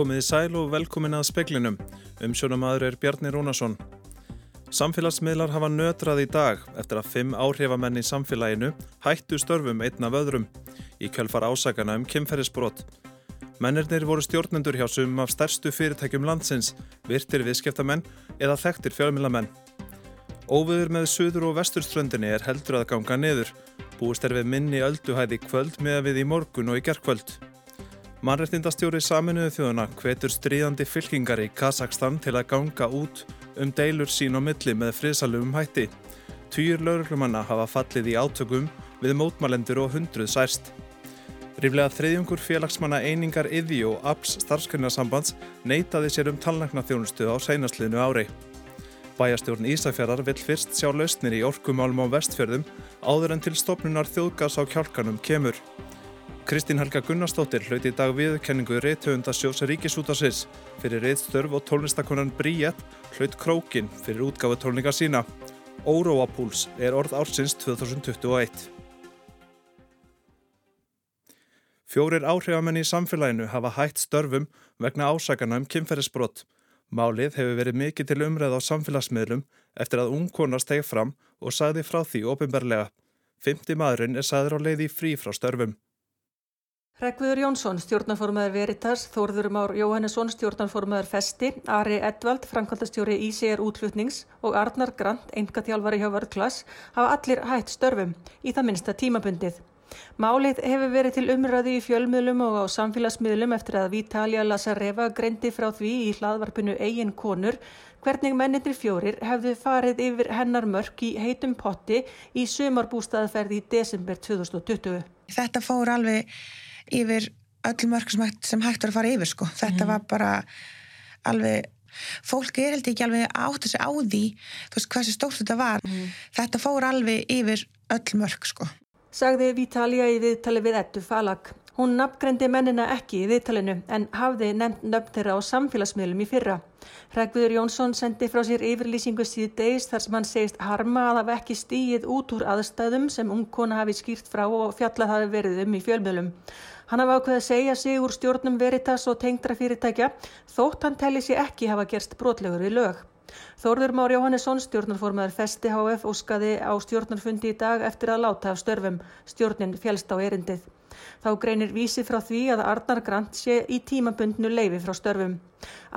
Komiði sæl og velkomin að speklinum. Umsjónamaður er Bjarni Rónarsson. Samfélagsmiðlar hafa nötrað í dag eftir að fimm áhrifamenn í samfélaginu hættu störfum einn af öðrum í kjölfar ásakana um kemferðisbrot. Mennirnir voru stjórnendur hjá sum af stærstu fyrirtækjum landsins, virtir viðskiptamenn eða þekktir fjölmilamenn. Óviður með suður og vesturströndinni er heldur að ganga niður. Búist er við minni ölduhæði kvöld með við í morgun og í gerðkvöld. Mannrettindastjóri saminuðu þjóðuna hvetur stríðandi fylkingar í Kazakstan til að ganga út um deilur sín á milli með friðsalumum hætti. Týjur lauruglumanna hafa fallið í átökum við mótmalendur og hundruð særst. Ríflega þriðjungur félagsmanna einingar Iði og APS starfskunarsambands neytaði sér um talnækna þjónustu á seinastliðnu ári. Bæjastjórn Ísafjörðar vill fyrst sjá lausnir í orkumálum á vestfjörðum áður en til stopnunar þjóðgas á kjálkanum kemur. Kristín Helga Gunnarsdóttir hlauti í dag viðkenningu reythöfunda sjós Ríkisútasins fyrir reyðstörf og tónlistakonan Bríett hlaut Krókin fyrir útgáfu tónlinga sína. Óróapúls er orð ársins 2021. Fjórir áhrifamenn í samfélaginu hafa hætt störfum vegna ásakana um kynferðisbrott. Málið hefur verið mikið til umræð á samfélagsmiðlum eftir að ungkonar steg fram og sagði frá því ofinbarlega. Fymti maðurinn er sagður á leiði frí frá störfum. Rekviður Jónsson, stjórnarformaður Veritas, Þórður Már Jóhannesson, stjórnarformaður Festi, Ari Edvald, frankvaldastjóri ICR útflutnings og Arnar Grant, engatjálfari hjá Vörglas, hafa allir hætt störfum í það minnsta tímabundið. Málið hefur verið til umræði í fjölmiðlum og á samfélagsmiðlum eftir að Vítalja Lasareva greindi frá því í hlaðvarpinu eigin konur hvernig mennindir fjórir hefðu farið yfir hennar mörk í heitum potti í sumarbústaðferði í desember 2020. Þetta fór alveg yfir öllum mörg sem, hægt var að fara yfir sko. Þetta mm. var bara alveg, fólk er held ekki alveg átt að segja á því, þú veist hvað sem stórt þetta var. Mm. Þetta fór alveg yfir öll mörg sko. Sagði Vítalja í viðtali við Ettu Falag. Hún nafngrendi mennina ekki í viðtalinu en hafði nefnt nöfn þeirra á samfélagsmiðlum í fyrra. Rækviður Jónsson sendi frá sér yfirlýsingu síðu degis þar sem hann segist harma að hafa ekki stíið út úr aðstæðum sem ungkona hafi skýrt frá og fjallað hafi verið um í fjölmiðlum. Hann hafa ákveð að segja sig úr stjórnum Veritas og tengdra fyrirtækja þótt hann telli sér ekki hafa gerst brotlegur í lög. Þórður Már Jóhannesson, stjórnarformaður Festi HF, óskaði á stjórnarfundi í dag eftir að láta af störfum. Stjórnin fjælst á erindið. Þá greinir vísi frá því að Arnar Grant sé í tímabundnu leifi frá störfum.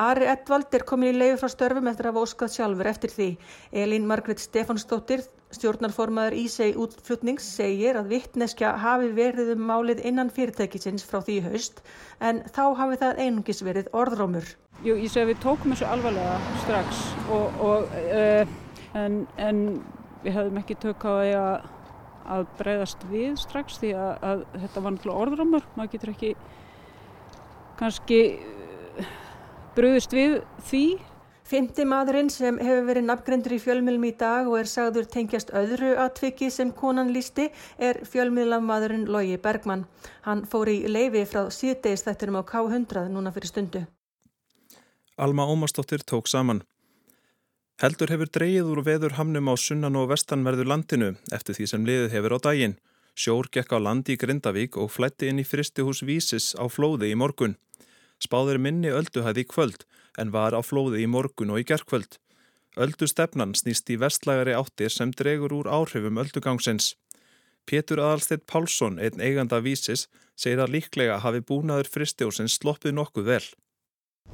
Ari Edvald er komin í leifi frá störfum eftir að óskað sjálfur eftir því. Elín Margret Stefansdóttir, stjórnarformaður Ísei útflutnings, segir að vittneskja hafi verið um málið innan fyrirtækisins frá því haust en þá hafi það einungis verið orðrómur. Jú, ég segi að við tókum þessu alvarlega strax og, og, uh, en, en við hefðum ekki tök á því að að breyðast við strax því að, að þetta var náttúrulega orðramur maður getur ekki kannski eh, bröðist við því Fymti maðurinn sem hefur verið nafngrendur í fjölmiðlum í dag og er sagður tengjast öðru atviki sem konan lísti er fjölmiðlamadurinn Lógi Bergmann. Hann fór í leifi frá síðdeis þettinum á K100 núna fyrir stundu. Alma Ómarsdóttir tók saman. Heldur hefur dreyið úr veður hamnum á sunnan og vestanverðu landinu eftir því sem liðið hefur á daginn. Sjór gekk á landi í Grindavík og flætti inn í fristihús Vísis á flóði í morgun. Spáður minni ölduhæði í kvöld en var á flóði í morgun og í gerðkvöld. Öldu stefnan snýst í vestlægari áttir sem dregur úr áhrifum öldugangsins. Pétur Adalstedt Pálsson, einn eiganda Vísis, segir að líklega hafi búnaður fristihúsins sloppið nokkuð vel.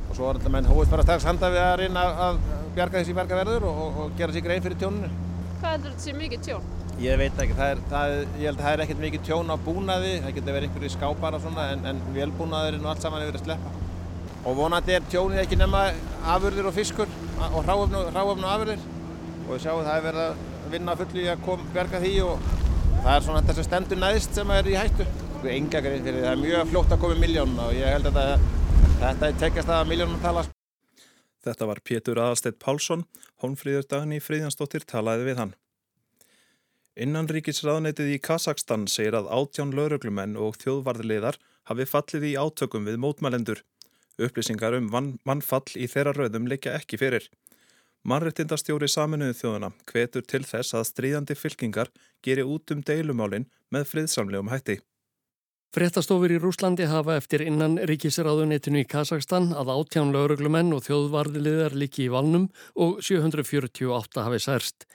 Og svo var þetta menn hóist bara strax handa við að reyna að bjarga þessi bergaverður og, og, og gera sér grein fyrir tjóninu. Hvað heldur þetta sé mikið tjón? Ég veit ekki, það er, það, ég held að það er ekkert mikið tjón á búnaði, það getur verið einhverju skápar og svona en, en velbúnaðurinn og allt saman hefur verið að sleppa. Og vonandi er tjónið ekki nema afurðir og fiskur og hráöfn og afurðir og við sjáum það er verið að vinna fulli í að kom, berga því og það er svona þetta sem stendur næðist sem er í hættu. Enga grein fyrir það er mjög fljótt að koma í miljónuna og ég held að þetta er tekjast að miljónum tala. Þetta var Pétur Aðalsteit Pálsson, hónfríður dagni Fríðjansdóttir talaði við hann. Innanríkisraðneitið í Kazakstan segir að átján lauruglumenn og þjóðvarðliðar hafi fallið í átökum við mótmælendur. Upplýsingar um mannfall í þeirra rauðum leikja ekki fyrir. Mannrettindastjóri saminuðu þjóðuna hvetur til þess að stríðandi fylkingar geri út um deilumálin með friðsamlegum hætti. Frettastofur í Rúslandi hafa eftir innan ríkisráðunitinu í Kazakstan að átján lauruglumenn og þjóðvarðliðar líki í valnum og 748 hafi særst.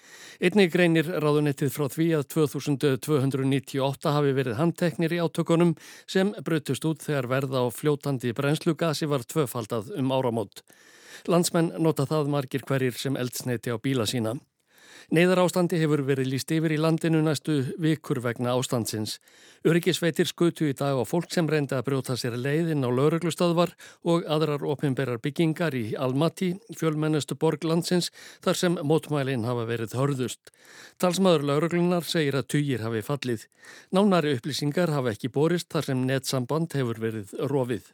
Einnig greinir ráðunitið frá því að 2298 hafi verið handteknir í átökunum sem brutust út þegar verða á fljótandi brennslugasi var tvöfaldað um áramót. Landsmenn nota það margir hverjir sem eldsneiti á bíla sína. Neiðar ástandi hefur verið líst yfir í landinu næstu vikur vegna ástandsins. Öryggisveitir skutu í dag á fólk sem reyndi að brjóta sér leiðin á lauruglustöðvar og aðrar opimberar byggingar í Almaty, fjölmennustu borg landsins, þar sem mótmælinn hafa verið hörðust. Talsmaður lauruglunar segir að týjir hafi fallið. Nánari upplýsingar hafa ekki borist þar sem netsamband hefur verið rofið.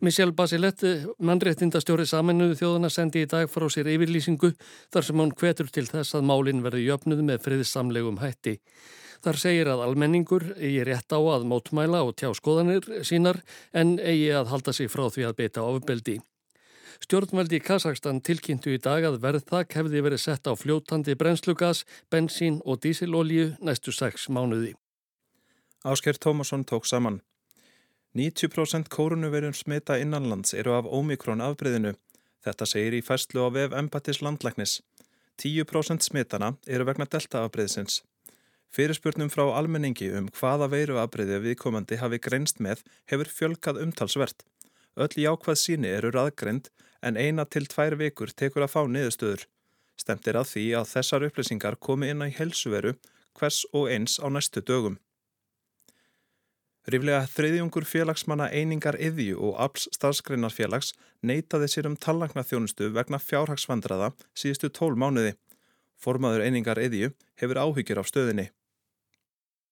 Michelle Basilett, mannréttindastjóri saminuðu þjóðana, sendi í dag frá sér yfirlýsingu þar sem hún hvetur til þess að málinn verði jöfnuð með friðsamlegum hætti. Þar segir að almenningur eigi rétt á að mótmæla og tjá skoðanir sínar en eigi að halda sig frá því að beita ofbeldi. Stjórnveldi í Kazakstan tilkynntu í dag að verðtak hefði verið sett á fljótandi brennslugas, bensín og dísilolju næstu sex mánuði. Ásker Tómasson tók saman. 90% kórunverjum smita innanlands eru af ómikrón afbreyðinu. Þetta segir í fæslu á vef Empatis landlæknis. 10% smitana eru vegna delta afbreyðsins. Fyrirspurnum frá almenningi um hvaða veiru afbreyði viðkomandi hafi greinst með hefur fjölkað umtalsvert. Öll jákvæð síni eru raðgreind en eina til tvær vikur tekur að fá niðurstöður. Stemt er að því að þessar upplýsingar komi inn á helsuveru hvers og eins á næstu dögum. Ríflega þriðjungur félagsmanna einingar yðju og APS starfsgreinarfélags neytaði sér um tallagna þjónustu vegna fjárhagsvandraða síðustu tól mánuði. Formaður einingar yðju hefur áhyggjur af stöðinni.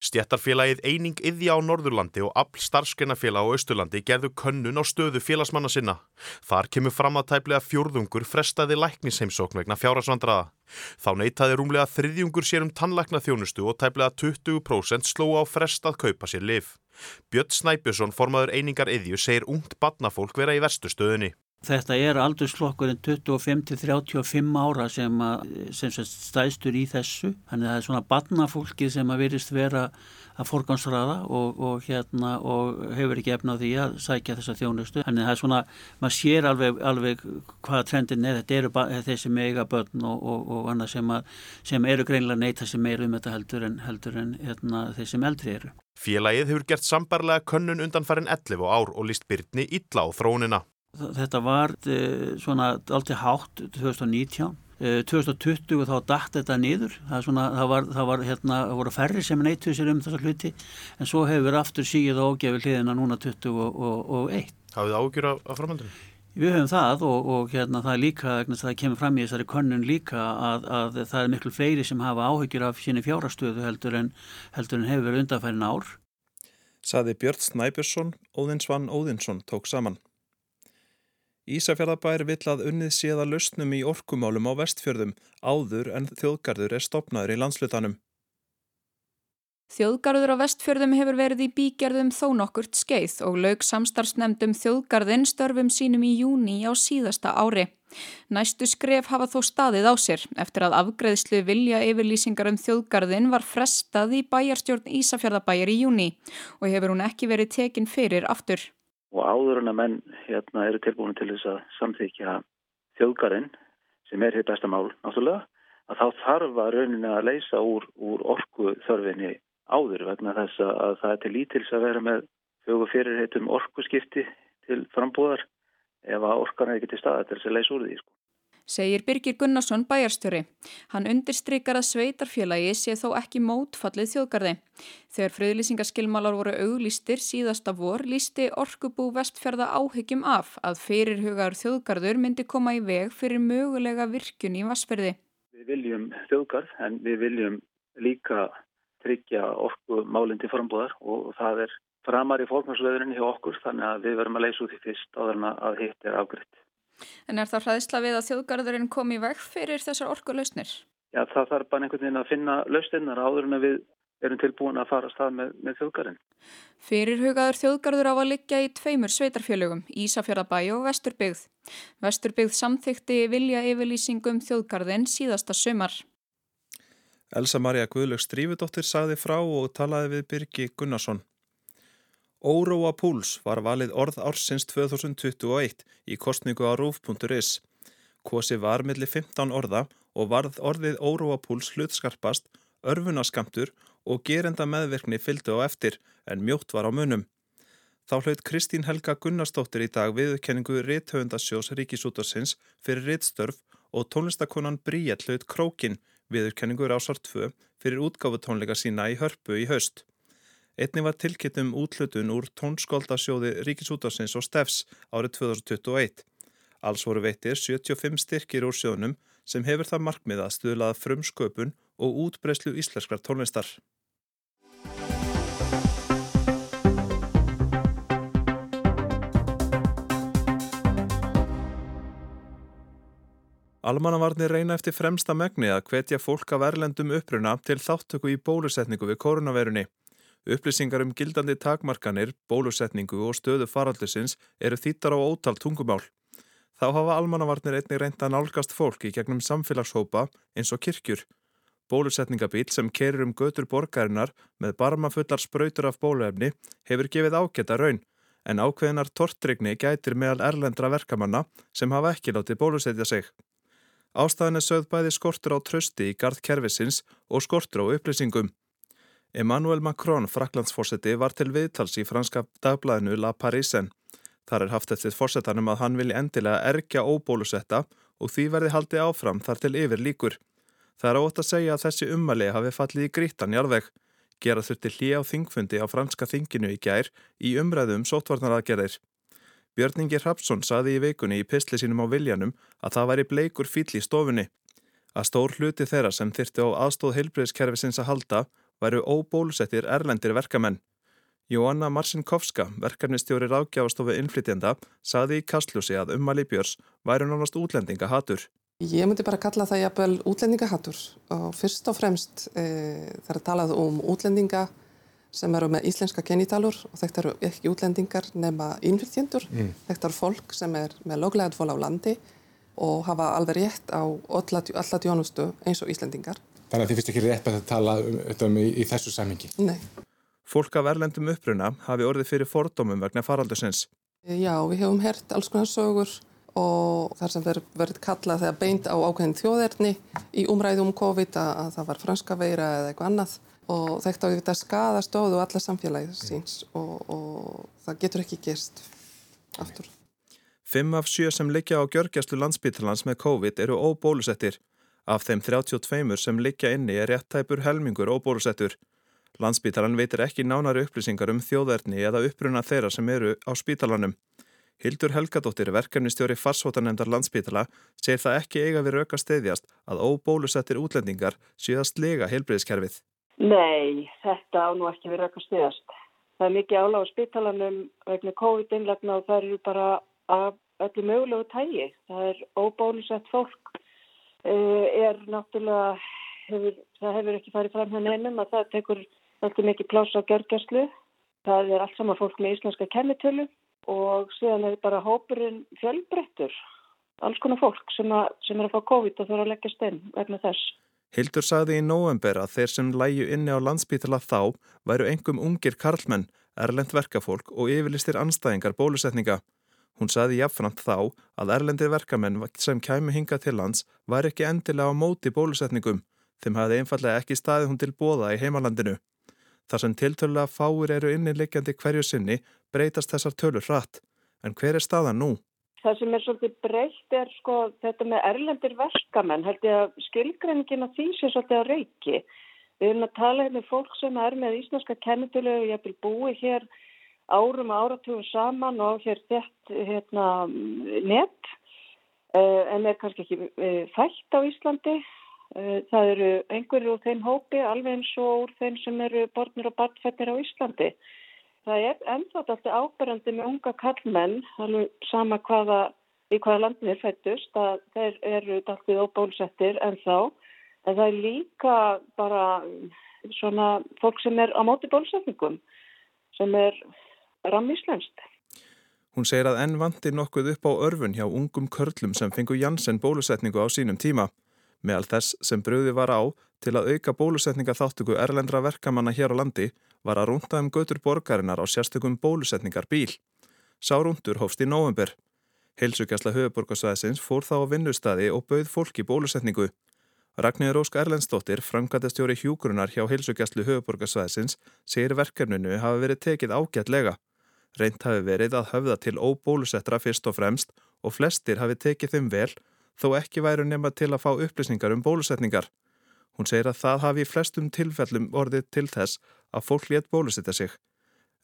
Stjættarfélagið Eining Yðja á Norðurlandi og Apl starfskeinafélag á Östurlandi gerðu könnun á stöðu félagsmanna sinna. Þar kemur fram að tæplega fjórðungur frestaði læknisheimsókn vegna fjárhagsvandraða. Þá neytaði rúmlega þriðjungur sér um tannlækna þjónustu og tæplega 20% sló á frestað kaupa sér liv. Björn Snæbjörnsson, formaður einingar segir ungt badnafólk vera í verstu stöðunni. Þetta er aldurslokkurinn 25-35 ára sem, að, sem stæðstur í þessu. Þannig að það er svona badnafólkið sem að verist vera að forgansraða og, og, hérna, og hefur ekki efna á því að sækja þessa þjónustu. Þannig að það er svona, maður sér alveg, alveg hvaða trendin er. Þetta eru þessi mega börn og, og annað sem, að, sem eru greinlega neyta sem meir um þetta heldur en, heldur en hérna, þeir sem eldri eru. Félagið hefur gert sambarlega könnun undan farin 11 ár og líst byrni illa á þrónina. Þetta var eh, svona alltaf hátt 2019. 2020 eh, þá dætt þetta niður. Það, svona, það, var, það, var, hérna, það voru færri sem neittuð sér um þessa hluti en svo hefur aftur síð og ágefið hliðina núna 2021. Hafið það ágjur af, af framhaldinu? Við höfum það og, og hérna, það er líka, það kemur fram í þessari könnun líka að, að það er miklu fleiri sem hafa áhyggjur af síni fjárastöðu heldur en, heldur en hefur verið undanfærin ár. Saði Björn Snæbjörnsson, Óðinsvann Óðinsson tók saman. Ísafjörðabær vill að unnið séða lausnum í orkumálum á vestfjörðum áður en þjóðgarður er stopnaður í landslutanum. Þjóðgarður á vestfjörðum hefur verið í bígerðum þó nokkurt skeið og laug samstarfsnemdum þjóðgarðin störfum sínum í júni á síðasta ári. Næstu skref hafa þó staðið á sér eftir að afgreðslu vilja yfirlýsingar um þjóðgarðin var frestað í bæjarstjórn Ísafjörðabæjar í júni og hefur hún ekki verið tekin fyrir aftur. Og áður en að menn hérna eru tilbúin til þess að samþykja þjóðgarðin sem er hér besta mál náttúrulega að þá þarf að rauninni að leysa úr, úr orku þörfinni áður vegna þess að það er til lítils að vera með fjögur fyrirheitum orkuskipti til frambúðar ef að orkan er ekki til staða til þess að leysa úr því. Sko. Segir Birgir Gunnarsson bæjarstjóri. Hann undirstrykar að sveitarfélagi sé þó ekki mótfallið þjóðgarði. Þegar friðlýsingaskilmálar voru auglýstir síðasta vor lísti orkubú vestfjörða áhyggjum af að fyrirhugaður þjóðgarður myndi koma í veg fyrir mögulega virkun í Vassferði. Við viljum þjóðgarð en við viljum líka tryggja orku málinn til frambúðar og það er framar í fólknarsveðurinn hjá okkur þannig að við verum að leysa út í fyrst áður að hitt er afgriðt. En er það hraðisla við að þjóðgarðurinn komi í veg fyrir þessar orku lausnir? Já, það þarf bara einhvern veginn að finna lausninnar áður en við erum tilbúin að fara að stað með, með þjóðgarinn. Fyrirhugaður þjóðgarður á að liggja í tveimur sveitarfjölugum, Ísafjörðabæ og Vesturbyggð. Vesturbyggð samþykti vilja yfirlýsingum þjóðgarðin síðasta sömar. Elsa Maria Guðlöks Strífudóttir sagði frá og talaði við Birgi Gunnarsson. Óróa Púls var valið orð ársins 2021 í kostningu á rúf.is. Kosi var millir 15 orða og varð orðið Óróa Púls hlutskarpast, örfunaskamtur og gerenda meðverkni fylgdu á eftir en mjótt var á munum. Þá hlaut Kristín Helga Gunnarsdóttir í dag viðkenningu Ritthöfundasjós Ríkisútarsins fyrir Rittstörf og tónlistakonan Bríett hlaut Krókin viðkenningu Rásar 2 fyrir útgáfutónleika sína í hörpu í haust. Einni var tilkittum útlutun úr tónskóldasjóði Ríkisútarsins og Steffs árið 2021. Alls voru veitir 75 styrkir úr sjónum sem hefur það markmið að stuðlaða frumsköpun og útbreyslu íslenskrar tónlistar. Almannavarnir reyna eftir fremsta megni að hvetja fólk af erlendum uppruna til þáttöku í bólusetningu við koronavirunni. Upplýsingar um gildandi takmarkanir, bólusetningu og stöðu faraldusins eru þýttar á ótal tungumál. Þá hafa almannavarnir einnig reynda nálgast fólk í gegnum samfélagshópa eins og kirkjur. Bólusetningabíl sem kerir um götur borgarinnar með barmafullar spröytur af bóluefni hefur gefið ágæta raun en ákveðinar tortrygni gætir meðal erlendra verkamanna sem hafa ekki látið bólusetja sig. Ástæðan er sögð bæði skortur á trösti í gard kervisins og skortur á upplýsingum. Emmanuel Macron, fraklandsfórseti, var til viðtals í franska dagblæðinu La Parisen. Þar er haft eftir fórsetanum að hann vilji endilega erkja óbólusetta og því verði haldi áfram þar til yfir líkur. Það er ótt að segja að þessi ummali hafi fallið í grítan jarðveg. Gera þurfti hlið á þingfundi á franska þinginu í gær í umræðum sótvarnaraðgerðir. Björningi Hrapsson saði í veikunni í pistli sínum á Viljanum að það væri bleikur fýll í stofunni. Að stór hluti þeirra sem þyrti á aðstóð heilbreyðskerfisins að halda væru óbólusettir erlendir verkamenn. Jóanna Marcinkovska, verkefnistjóri ráðgjáfastofu innflytjenda, saði í kastljósi að ummali Björns væru nánast útlendinga hatur. Ég myndi bara kalla það jafnvel útlendingahattur og fyrst og fremst e, er talað um útlendinga sem eru með íslenska genitalur og þetta eru ekki útlendingar nema innflytjendur. Mm. Þetta eru fólk sem er með löglegað fól á landi og hafa alveg rétt á alla djónustu eins og íslendingar. Þannig að þið finnst ekki rétt að tala um þetta um í, í þessu samingi? Nei. Fólk af erlendum uppruna hafi orðið fyrir fordómum vegna faraldusins. Já, við hefum hert alls konar sögur og þar sem verið, verið kallað þegar beint á ákveðin þjóðerni í umræðum um COVID að, að það var franska veira eða eitthvað annað og þetta á þetta skada stóðu alla samfélagið síns og, og það getur ekki gerst aftur. Fimm af sjö sem liggja á gjörgjastlu landsbyttalans með COVID eru óbólusettir. Af þeim 32 sem liggja inni er réttæpur helmingur óbólusettur. Landsbytalan veitir ekki nánari upplýsingar um þjóðerni eða uppruna þeirra sem eru á spítalanum. Hildur Helgadóttir, verkefnistjóri farsvotanemndar landsbytala, segir það ekki eiga við rauka steyðjast að óbólusettir útlendingar síðast lega heilbreyðskerfið. Nei, þetta á nú ekki við rauka steyðjast. Það er mikið áláð á spítalanum vegna COVID-19 og það eru bara af öllu mögulegu tægi. Það er óbólusett fólk, er náttúrulega, hefur, það hefur ekki farið fram henni einum að það tekur alltaf mikið pláss á gjörgjastlu. Það er allt saman fólk með íslenska kennitölu og síðan er bara hópurinn fjölbrettur, alls konar fólk sem, að, sem er að fá COVID og þurfa að leggja stein vegna þess. Hildur sagði í november að þeir sem læju inni á landsbítala þá væru engum ungir karlmenn, erlend verkafólk og yfirlistir anstæðingar bólusetninga. Hún sagði jafnframt þá að erlendir verkamenn sem kæmu hinga til lands var ekki endilega á móti bólusetningum, þeim hafði einfallega ekki staðið hún til bóða í heimalandinu. Þar sem tiltölulega fáir eru innilegjandi hverju sinni breytast þessar tölur hratt. En hver er staðan nú? Það sem er svolítið breytt er sko þetta með erlendir verkamenn. Held ég að skilgreiningin að því sé svolítið að reyki. Við erum að tala hérna um fólk sem er með íslenska kennitölu og ég vil búi hér árum og áratugum saman og hér þett hérna, net eh, en er kannski ekki eh, fætt á Íslandi Eh, það eru einhverju úr þeim hópi alveg eins og úr þeim sem eru borðnir og barnfettir á Íslandi. Það er ennþátt alltaf áberandi með unga kallmenn, alveg sama hvaða, í hvaða landin er fættust, að þeir eru alltaf óbólsettir ennþá. En það er líka bara svona fólk sem er á móti bólusetningum sem er rammislönst. Hún segir að enn vandir nokkuð upp á örfun hjá ungum körlum sem fengu Janssen bólusetningu á sínum tíma. Meðal þess sem bröði var á til að auka bólusetninga þáttöku erlendra verkamanna hér á landi var að rúnda um götur borgarinnar á sérstökum bólusetningar bíl. Sá rúndur hófst í november. Heilsugjastla höfuborgarsvæðisins fór þá á vinnustadi og bauð fólki bólusetningu. Ragnir Rósk Erlendstóttir, framkvæmdastjóri hjúgrunar hjá heilsugjastlu höfuborgarsvæðisins, segir verkefninu hafi verið tekið ágætlega. Reynt hafi verið að höfða til óbólusettra fyrst og fremst og flestir hafi tekið þeim vel þó ekki væru nema til að fá upplýsningar um bólusetningar. Hún segir að það hafi í flestum tilfellum orðið til þess að fólk létt bólusetta sig.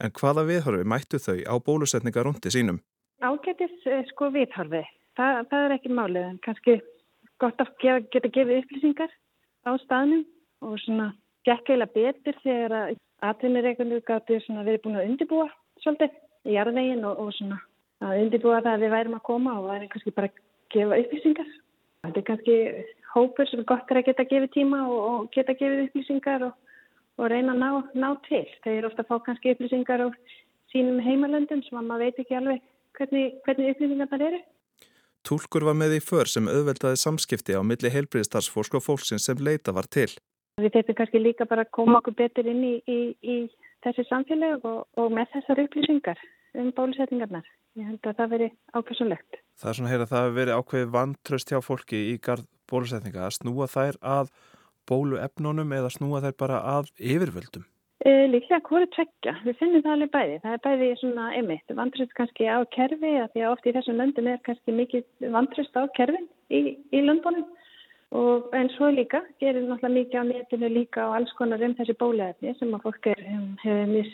En hvaða viðhorfi mættu þau á bólusetningar rundi sínum? Ágætis sko viðhorfi. Þa, það er ekki málið en kannski gott að gefa, geta gefið upplýsingar á staðnum og svona gekk eila betur þegar að atvinnireikundu gæti verið búin að undibúa svolítið í jarðveginn og, og svona að undirbúa það að við værum að koma og værum kannski bara að gefa upplýsingar. Þetta er kannski hópur sem er gott að geta gefið tíma og, og geta gefið upplýsingar og, og reyna að ná, ná til. Þeir eru ofta að fá kannski upplýsingar á sínum heimalöndum sem að maður veit ekki alveg hvernig, hvernig upplýsingar það eru. Túlkur var með í för sem auðveldaði samskipti á milli heilbriðstarfsfólk og fólksinn sem leita var til. Við þeitum kannski líka bara að koma okkur betur inn í, í, í þessi samfélag og, og með þessar upplýsingar um bólusetningarnar. Ég held að það veri ákveðsulegt. Það er svona að heyra að það hefur verið ákveðið vantröst hjá fólki í gard bólusetninga að snúa þær að bóluefnunum eða snúa þær bara að yfirvöldum? E, líklega hverju tvekja. Við finnum það alveg bæði. Það er bæði svona emitt. Vantröst kannski á kerfi að því að oft í þessum löndum er kannski mikið vantröst á kerfin í, í löndunum Og en svo líka, gerir náttúrulega mikið á netinu líka og alls konar um þessi bólaefni sem að fólk er, hefur mis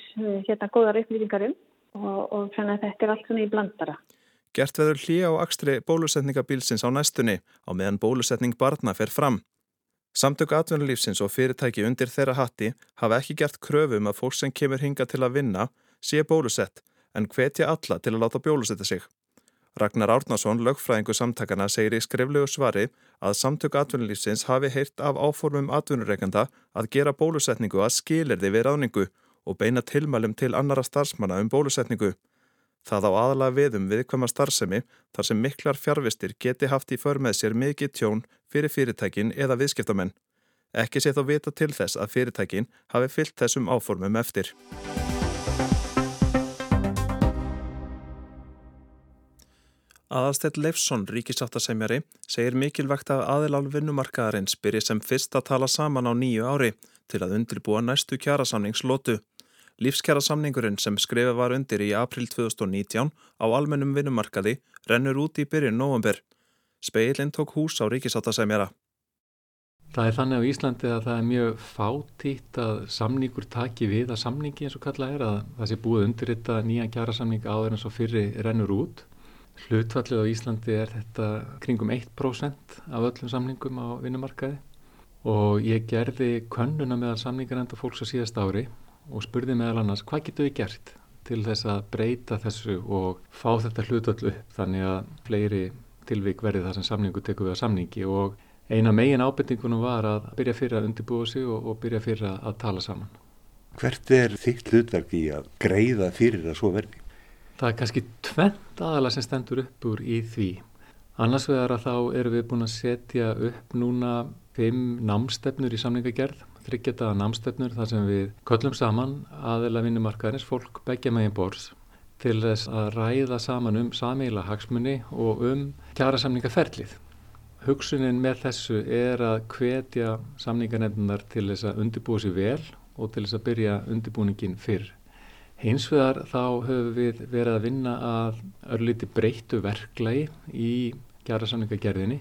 hérna góðar upplýsingar um og, og þannig að þetta er allt svona í blandara. Gert veður hlýja á akstri bólusetningabilsins á næstunni á meðan bólusetning barna fer fram. Samtöku atvinnulífsins og fyrirtæki undir þeirra hatti hafa ekki gert kröfum um að fólk sem kemur hinga til að vinna sé bólusett en hvetja alla til að láta bólusetta sig. Ragnar Árnason, lögfræðingu samtakana, segir í skriflegu svari að samtök atvinnulífsins hafi heyrt af áformum atvinnureikanda að gera bólusetningu að skilirði við ráningu og beina tilmælum til annara starfsmanna um bólusetningu. Það á aðalega viðum viðkvæma starfsemi þar sem miklar fjárvistir geti haft í för með sér mikið tjón fyrir fyrirtækin eða viðskiptamenn. Ekki sé þá vita til þess að fyrirtækin hafi fyllt þessum áformum eftir. Aðalstell Leifsson, ríkisáttasemjari, segir mikilvægt að aðilál vinnumarkaðarins byrji sem fyrst að tala saman á nýju ári til að undirbúa næstu kjærasamningslótu. Lífskjærasamningurinn sem skrifið var undir í april 2019 á almennum vinnumarkaði rennur út í byrjun november. Speilin tók hús á ríkisáttasemjara. Það er þannig á Íslandi að það er mjög fátítt að samningur taki við að samningi eins og kallað er að það sé búið undirrita nýja kjærasamning áður eins og fyrri rennur út Hlutfallið á Íslandi er þetta kringum 1% af öllum samningum á vinnumarkaði og ég gerði könnuna meðal samningarenda fólks á síðast ári og spurði meðal annars hvað getur við gert til þess að breyta þessu og fá þetta hlutvallu þannig að fleiri tilvík verði það sem samningu tekur við að samningi og eina megin ábyrningunum var að byrja fyrir að undirbúa sig og, og byrja fyrir að tala saman. Hvert er þitt hlutverk í að greiða fyrir að svo verði? Það er kannski tvent aðala sem stendur upp úr í því. Annars vegar að þá erum við búin að setja upp núna fimm námstefnur í samlingagerð, þryggjataða námstefnur þar sem við köllum saman aðeila vinnumarkaðins, fólk begja megin bors til þess að ræða saman um samíla hagsmunni og um kjara samningaferlið. Hugsunin með þessu er að hvetja samningarnefnunar til þess að undirbúa sér vel og til þess að byrja undirbúningin fyrr. Hins vegar þá höfum við verið að vinna að örlíti breyttu verklagi í kjærasamlingagerðinni,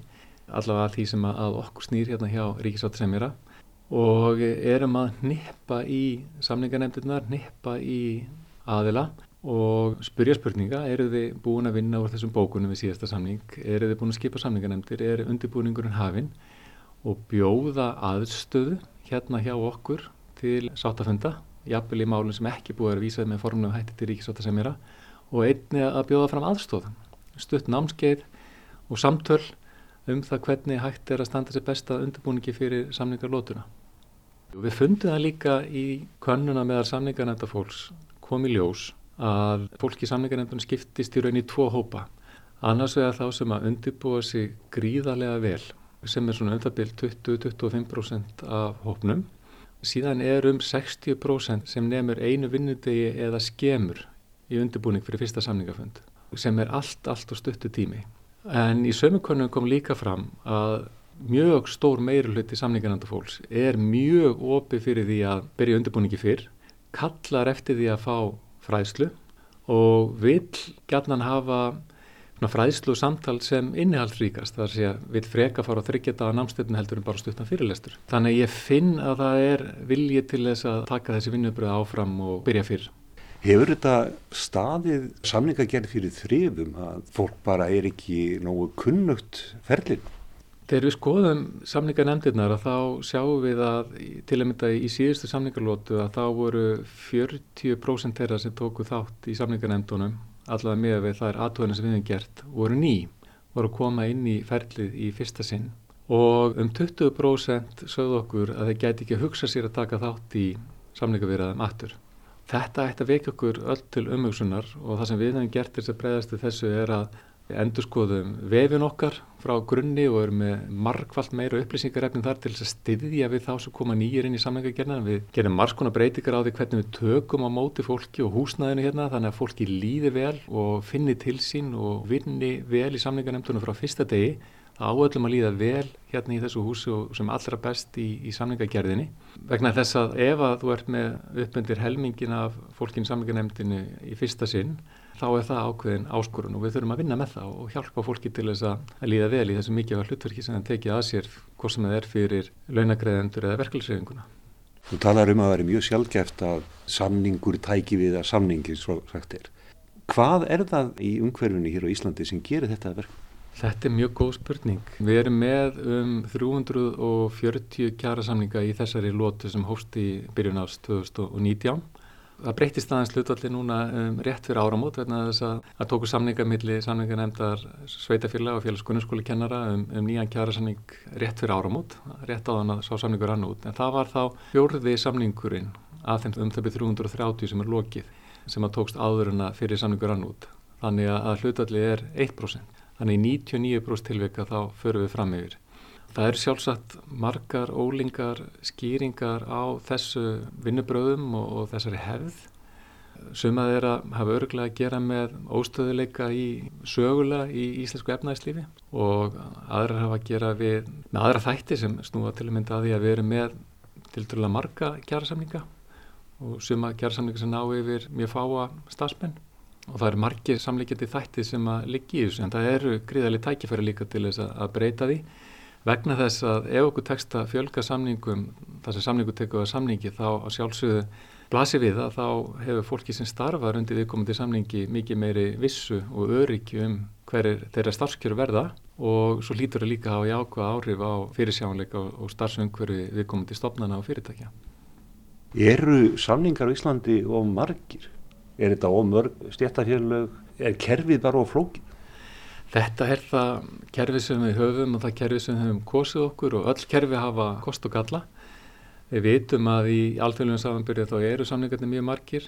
allavega því sem að okkur snýr hérna hjá Ríkisáttisemjara og erum að nippa í samlingarnemndirnar, nippa í aðila og spyrja spurninga, eru þið búin að vinna úr þessum bókunum við síðasta samling, eru þið búin að skipa samlingarnemndir, eru undirbúningurinn hafinn? Og bjóða aðstöðu hérna hjá okkur til sáttafunda jafnvel í málun sem ekki búið að vísa með formlu hætti til ríkisvota sem er að og einni að bjóða fram aðstóð stutt námskeið og samtöl um það hvernig hægt er að standa sér besta undirbúningi fyrir samningarlótuna. Við fundum það líka í könnuna meðal samningarnefnda fólks kom í ljós að fólk í samningarnefndunum skiptist í raun í tvo hópa. Annars vegar þá sem að undirbúa sig gríðarlega vel sem er svona umtabill 20-25% af hópnum. Síðan er um 60% sem nefnur einu vinnudegi eða skemur í undirbúning fyrir fyrsta samningafönd sem er allt, allt og stuttu tími. En í sömukonum kom líka fram að mjög stór meiri hluti samningarnanda fólks er mjög opið fyrir því að byrja undirbúningi fyrr, kallar eftir því að fá fræðslu og vil gætnan hafa fræðslu samtal sem innihaldríkast þar sé að vil freka fara að þryggjata á námstöðun heldur en bara stuttan fyrirlestur. Þannig að ég finn að það er vilji til þess að taka þessi vinnubröð áfram og byrja fyrr. Hefur þetta staðið samlingagerð fyrir þrifum að fólk bara er ekki nógu kunnugt ferlinn? Þegar við skoðum samningarnemndirnar að þá sjáum við að til að mynda í síðustu samningarlótu að þá voru 40% þeirra sem tóku þátt í samningarnemndunum allavega með við þær aðtöðuna sem við hefum gert voru ný, voru að koma inn í ferlið í fyrsta sinn og um 20% sögðu okkur að þeir gæti ekki að hugsa sér að taka þátt í samningarveraðum aftur. Þetta ætti að vekja okkur öll til umhugsunar og það sem við hefum gert þess að breyðastu þessu er að endur skoðum vefin okkar frá grunni og erum með margfald meira upplýsingarefnin þar til þess að styðja við þá sem koma nýjir inn í samhengagerna. Við gerum margskona breytingar á því hvernig við tökum á móti fólki og húsnæðinu hérna þannig að fólki líði vel og finni til sín og vinni vel í samhenganemtunum frá fyrsta degi áöllum að líða vel hérna í þessu húsi og sem allra best í, í samningagerðinni. Vegna þess að ef að þú ert með uppöndir helmingin af fólkin samninganemdini í fyrsta sinn, þá er það ákveðin áskorun og við þurfum að vinna með það og hjálpa fólki til þess að líða vel í þessu mikilvæg hlutverki sem það tekið að sér hvort sem það er fyrir launagreðendur eða verkefliðsreifinguna. Þú talar um að vera mjög sjálfgeft að samningur tæki við að samningi svo sagt er. Hvað er það í umhverfini hér á Íslandi sem gerir þetta verk? Þetta er mjög góð spurning. Við erum með um 340 kjara samninga í þessari lótu sem hóst í byrjun árs 2019. Það breytist aðeins hlutvalli núna um, rétt fyrir áramót vegna þess að það tóku samninga millir samninga nefndar sveitafélag og félagskunarskóli kennara um, um nýjan kjara samning rétt fyrir áramót, rétt á þann að sá samningur rann út. En það var þá fjórði samningurinn af þeim um byrju 330 sem er lokið sem að tókst áður en að fyrir samningur rann út. Þannig að hlutvalli er 1%. Þannig í 99% tilvika þá förum við fram yfir. Það er sjálfsagt margar ólingar skýringar á þessu vinnubröðum og, og þessari hefð. Sumað er að hafa örgulega að gera með óstöðuleika í sögulega í íslensku efnæðslífi og aðrar hafa að gera við, með aðra þætti sem snúa til að mynda að því að við erum með til dærulega marga kjærasamninga og suma kjærasamninga sem ná yfir mjög fáa stafsmenn og það eru margir samleikjandi þætti sem að liggi í þessu en það eru gríðarlega tækifæri líka til þess að breyta því vegna þess að ef okkur tekst að fjölga samningum þar sem samningu tekur að samningi þá að sjálfsögðu blasi við að þá hefur fólki sem starfar undir viðkomandi samningi mikið meiri vissu og öryggi um hverir þeirra starfskjöru verða og svo lítur það líka á jákvæða áhrif á fyrirsjánleika og starfsumhverfi viðkomandi stopnana og fyrirtækja. Eru samningar á Íslandi og margir? Er þetta ómörg stjættafélög? Er kerfið bara á flókið? Þetta er það kerfið sem við höfum og það kerfið sem við höfum kosið okkur og öll kerfið hafa kost og galla. Við vitum að í alþjóðlegum samanbyrja þá eru samningarnir mjög margir.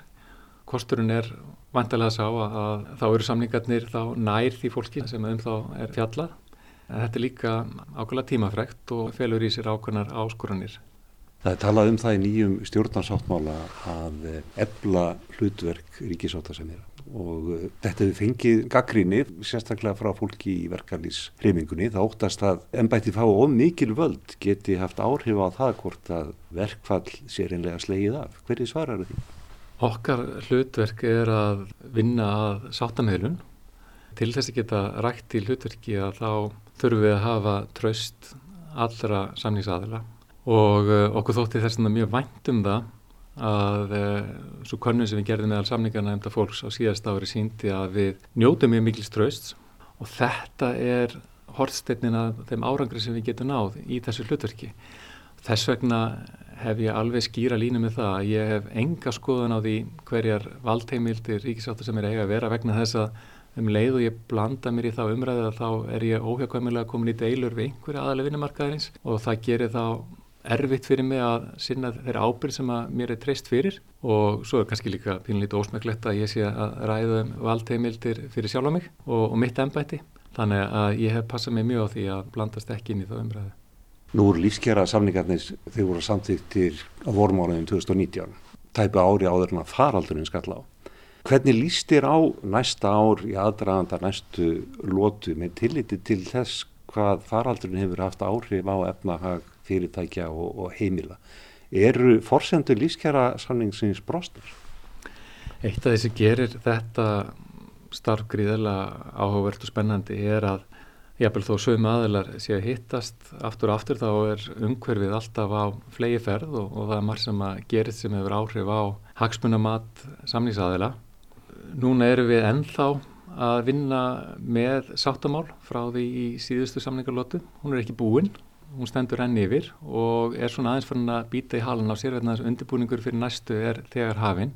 Kosturinn er vantilega að sá að þá eru samningarnir þá nær því fólki sem um þá er fjallað. Þetta er líka ákveðlega tímafrekt og felur í sér ákveðnar áskoranir. Það er talað um það í nýjum stjórnarsáttmála að ebla hlutverk ríkisáttasemjara og eh, þetta hefur fengið gaggrinni sérstaklega frá fólki í verkarlýsreimingunni. Það óttast að ennbætti fá of mikil völd geti haft áhrif á það hvort að verkfall sé reynlega slegið af. Hverju svarar því? Okkar hlutverk er að vinna að sáttameðlun. Til þess að geta rækt í hlutverki að þá þurfum við að hafa tröst allra samningsaðila og uh, okkur þótti þess að mjög vænt um það að uh, svo könnum sem við gerðum meðal samningarna enda fólks á síðast ári síndi að við njótum mjög mikil ströst og þetta er hortsteinnin að þeim árangri sem við getum náð í þessu hlutverki. Þess vegna hef ég alveg skýra línu með það að ég hef enga skoðan á því hverjar valdheimildir ríkisáttur sem er eiga að vera vegna þess að um leið og ég blanda mér í þá umræðu að þá er ég óhjákvæmulega komin í deilur við einhverja aðalega vinnumarkaðarins og það gerir þá erfitt fyrir mig að sinna þeirra ábyrg sem að mér er treyst fyrir og svo er kannski líka pínlítið ósmæklegt að ég sé að ræða um valdheimildir fyrir sjálfa mig og, og mitt ennbætti þannig að ég hef passað mig mjög á því að blandast ekki inn í það umræðu. Nú er lífskjara samningarnir þegar voru samþýttir á vormánuðin 2019 tæpu ári áður en að faraldurinn skall á. Hvernig líst þér á næsta ár í aðdraganda næstu lótu með tilliti til þess hvað faraldurinn hefur haft áhrif á efnahag, fyrirtækja og, og heimila? Eru forsendur lífskjara samningsins brostur? Eitt af því sem gerir þetta starf gríðilega áhugavert og spennandi er að Jafnvel þó sögum aðilar sé að hittast aftur og aftur þá er umhverfið alltaf á flegi ferð og, og það er marg sem að gerist sem hefur áhrif á hagsmunamat samlýsaðila. Núna eru við ennþá að vinna með sáttamál frá því í síðustu samlingarlótu. Hún er ekki búinn, hún stendur enn yfir og er svona aðeins fyrir að býta í halun á sér vegna þess undirbúningur fyrir næstu er þegar hafinn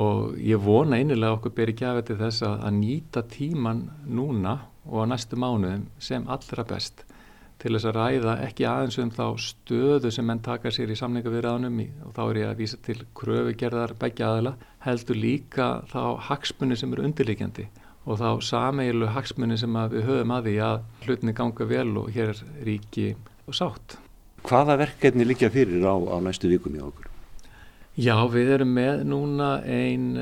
og ég vona einilega okkur beri gafið til þess að, að nýta tíman núna og á næstu mánuðum sem allra best til þess að ræða ekki aðeins um þá stöðu sem menn taka sér í samningavirðanum og þá er ég að vísa til kröfugerðar begja aðila heldur líka þá hagsmunni sem eru undirleikjandi og þá sameilu hagsmunni sem við höfum að því að hlutinni ganga vel og hér er ríki og sátt. Hvaða verkefni líka fyrir á, á næstu vikum í okkur? Já, við erum með núna einn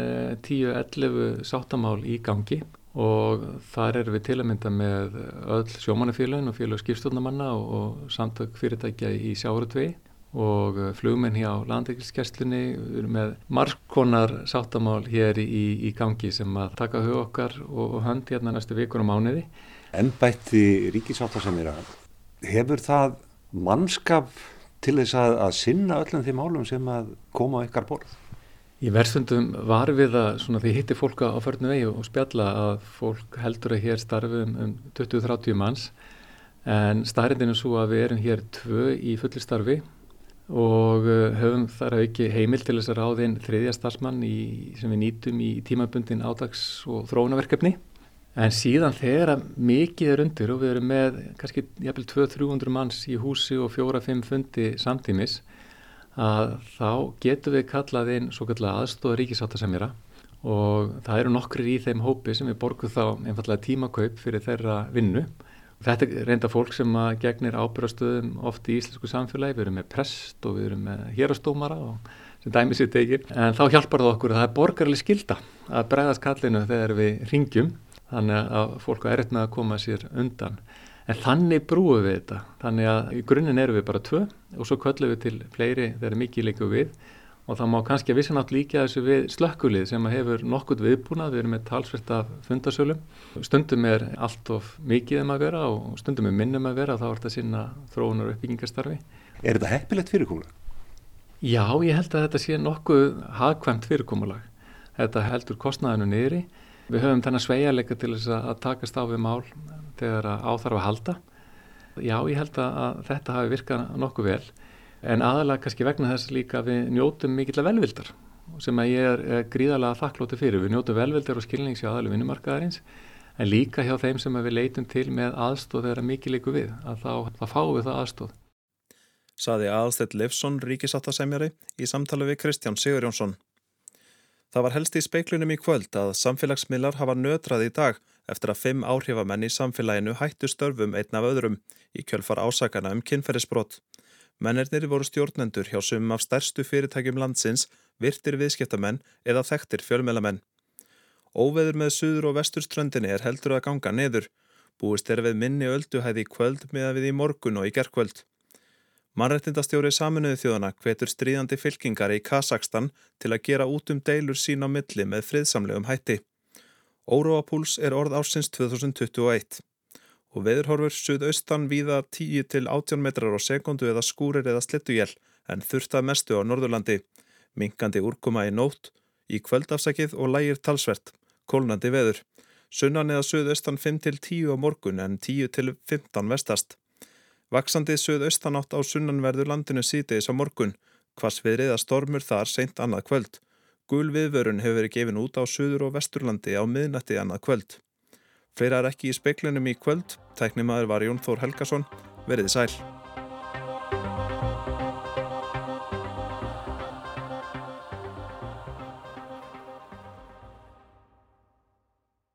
10-11 sáttamál í gangi og þar erum við til að mynda með öll sjómanafélagin og félag skipstjórnamanna og, og samtök fyrirtækja í sjárutvei og uh, flugmenn hjá landekilskesslunni við erum með margkonar sáttamál hér í, í gangi sem að taka hug okkar og, og hönd hérna næstu vikur og mánuði. Ennbætti ríkisáttasemira, hefur það mannskap til þess að, að sinna öllum því málum sem að koma á ykkar borð? Í verðsundum var við að svona, því hitti fólka á förnu vegi og spjalla að fólk heldur að hér starfi um, um 20-30 manns en staðrindin er svo að við erum hér tvö í fulli starfi og uh, höfum þar að ekki heimil til þess að ráðinn þriðja starfsmann í, sem við nýtum í tímabundin ádags- og þróunaverkefni en síðan þegar mikið er undir og við erum með kannski jæfnvel 200-300 manns í húsi og 4-5 fundi samtímis að þá getum við kallað inn svo kallega aðstóða ríkisáttasemjara og það eru nokkrir í þeim hópi sem við borgum þá einfallega tímakaup fyrir þeirra vinnu. Þetta er reynda fólk sem gegnir ábyrgastöðum oft í íslensku samfélagi, við erum með prest og við erum með hérastómara og sem dæmis við tegir, en þá hjálpar það okkur að það er borgarlega skilda að bregðast kallinu þegar við ringjum, þannig að fólk er erriðt með að koma sér undan. En þannig brúum við þetta, þannig að í grunninn erum við bara tvö og svo köllum við til fleiri þegar mikið líka við og það má kannski að vissanátt líka þessu við slökkulið sem hefur nokkurt viðbúnað, við erum með talsvert af fundasölum, stundum er allt of mikið um að vera og stundum er minnum að vera, þá er þetta sinna þróunar uppbyggingastarfi. Er þetta heppilegt fyrirkomulag? Já, ég held að þetta sé nokkuð hagkvæmt fyrirkomulag. Þetta heldur kostnæðinu niðri. Við höfum þennan sveigarleika til þess að takast á við mál þegar áþarf að halda. Já, ég held að þetta hafi virkað nokkuð vel en aðalega kannski vegna þess líka við njótum mikill að velvildar sem að ég er gríðarlega þakklóti fyrir. Við njótum velvildar og skilnings hjá aðalega vinnumarkaðarins en líka hjá þeim sem við leitum til með aðstóð þegar mikið líku við að þá, þá fáum við það aðstóð. Saði Aðstætt Leifsson, ríkisáttasemjari, í samtali við Kristján Sigur Jónsson. Það var helst í speiklunum í kvöld að samfélagsmiðlar hafa nötrað í dag eftir að fimm áhrifamenn í samfélaginu hættu störfum einn af öðrum í kjölfar ásakana um kynferðisbrott. Mennernir voru stjórnendur hjá sumum af stærstu fyrirtækjum landsins, virtir viðskiptamenn eða þekktir fjölmélamenn. Óveður með suður og vesturströndinni er heldur að ganga neður. Búist er við minni ölduhæði í kvöld með að við í morgun og í gerkvöld. Mannrettindastjóri saminuði þjóðana hvetur stríðandi fylkingar í Kazakstan til að gera út um deilur sín á milli með friðsamlegum hætti. Óróapúls er orð ársins 2021 og veðurhorfur suðaustan víða 10 til 18 metrar á sekundu eða skúrir eða slettujél en þurftað mestu á Norðurlandi. Minkandi úrkoma í nótt, í kvöldafsækið og lægir talsvert, kólnandi veður. Sunnan eða suðaustan 5 til 10 á morgun en 10 til 15 vestast. Vaksandi söðaustanátt á sunnanverður landinu sítiðis á morgun, hvers viðriða stormur þar seint annað kvöld. Gul viðvörun hefur verið gefin út á söður og vesturlandi á miðnætti annað kvöld. Fleira er ekki í speiklinum í kvöld, tæknimaður var Jón Þór Helgason, veriði sæl.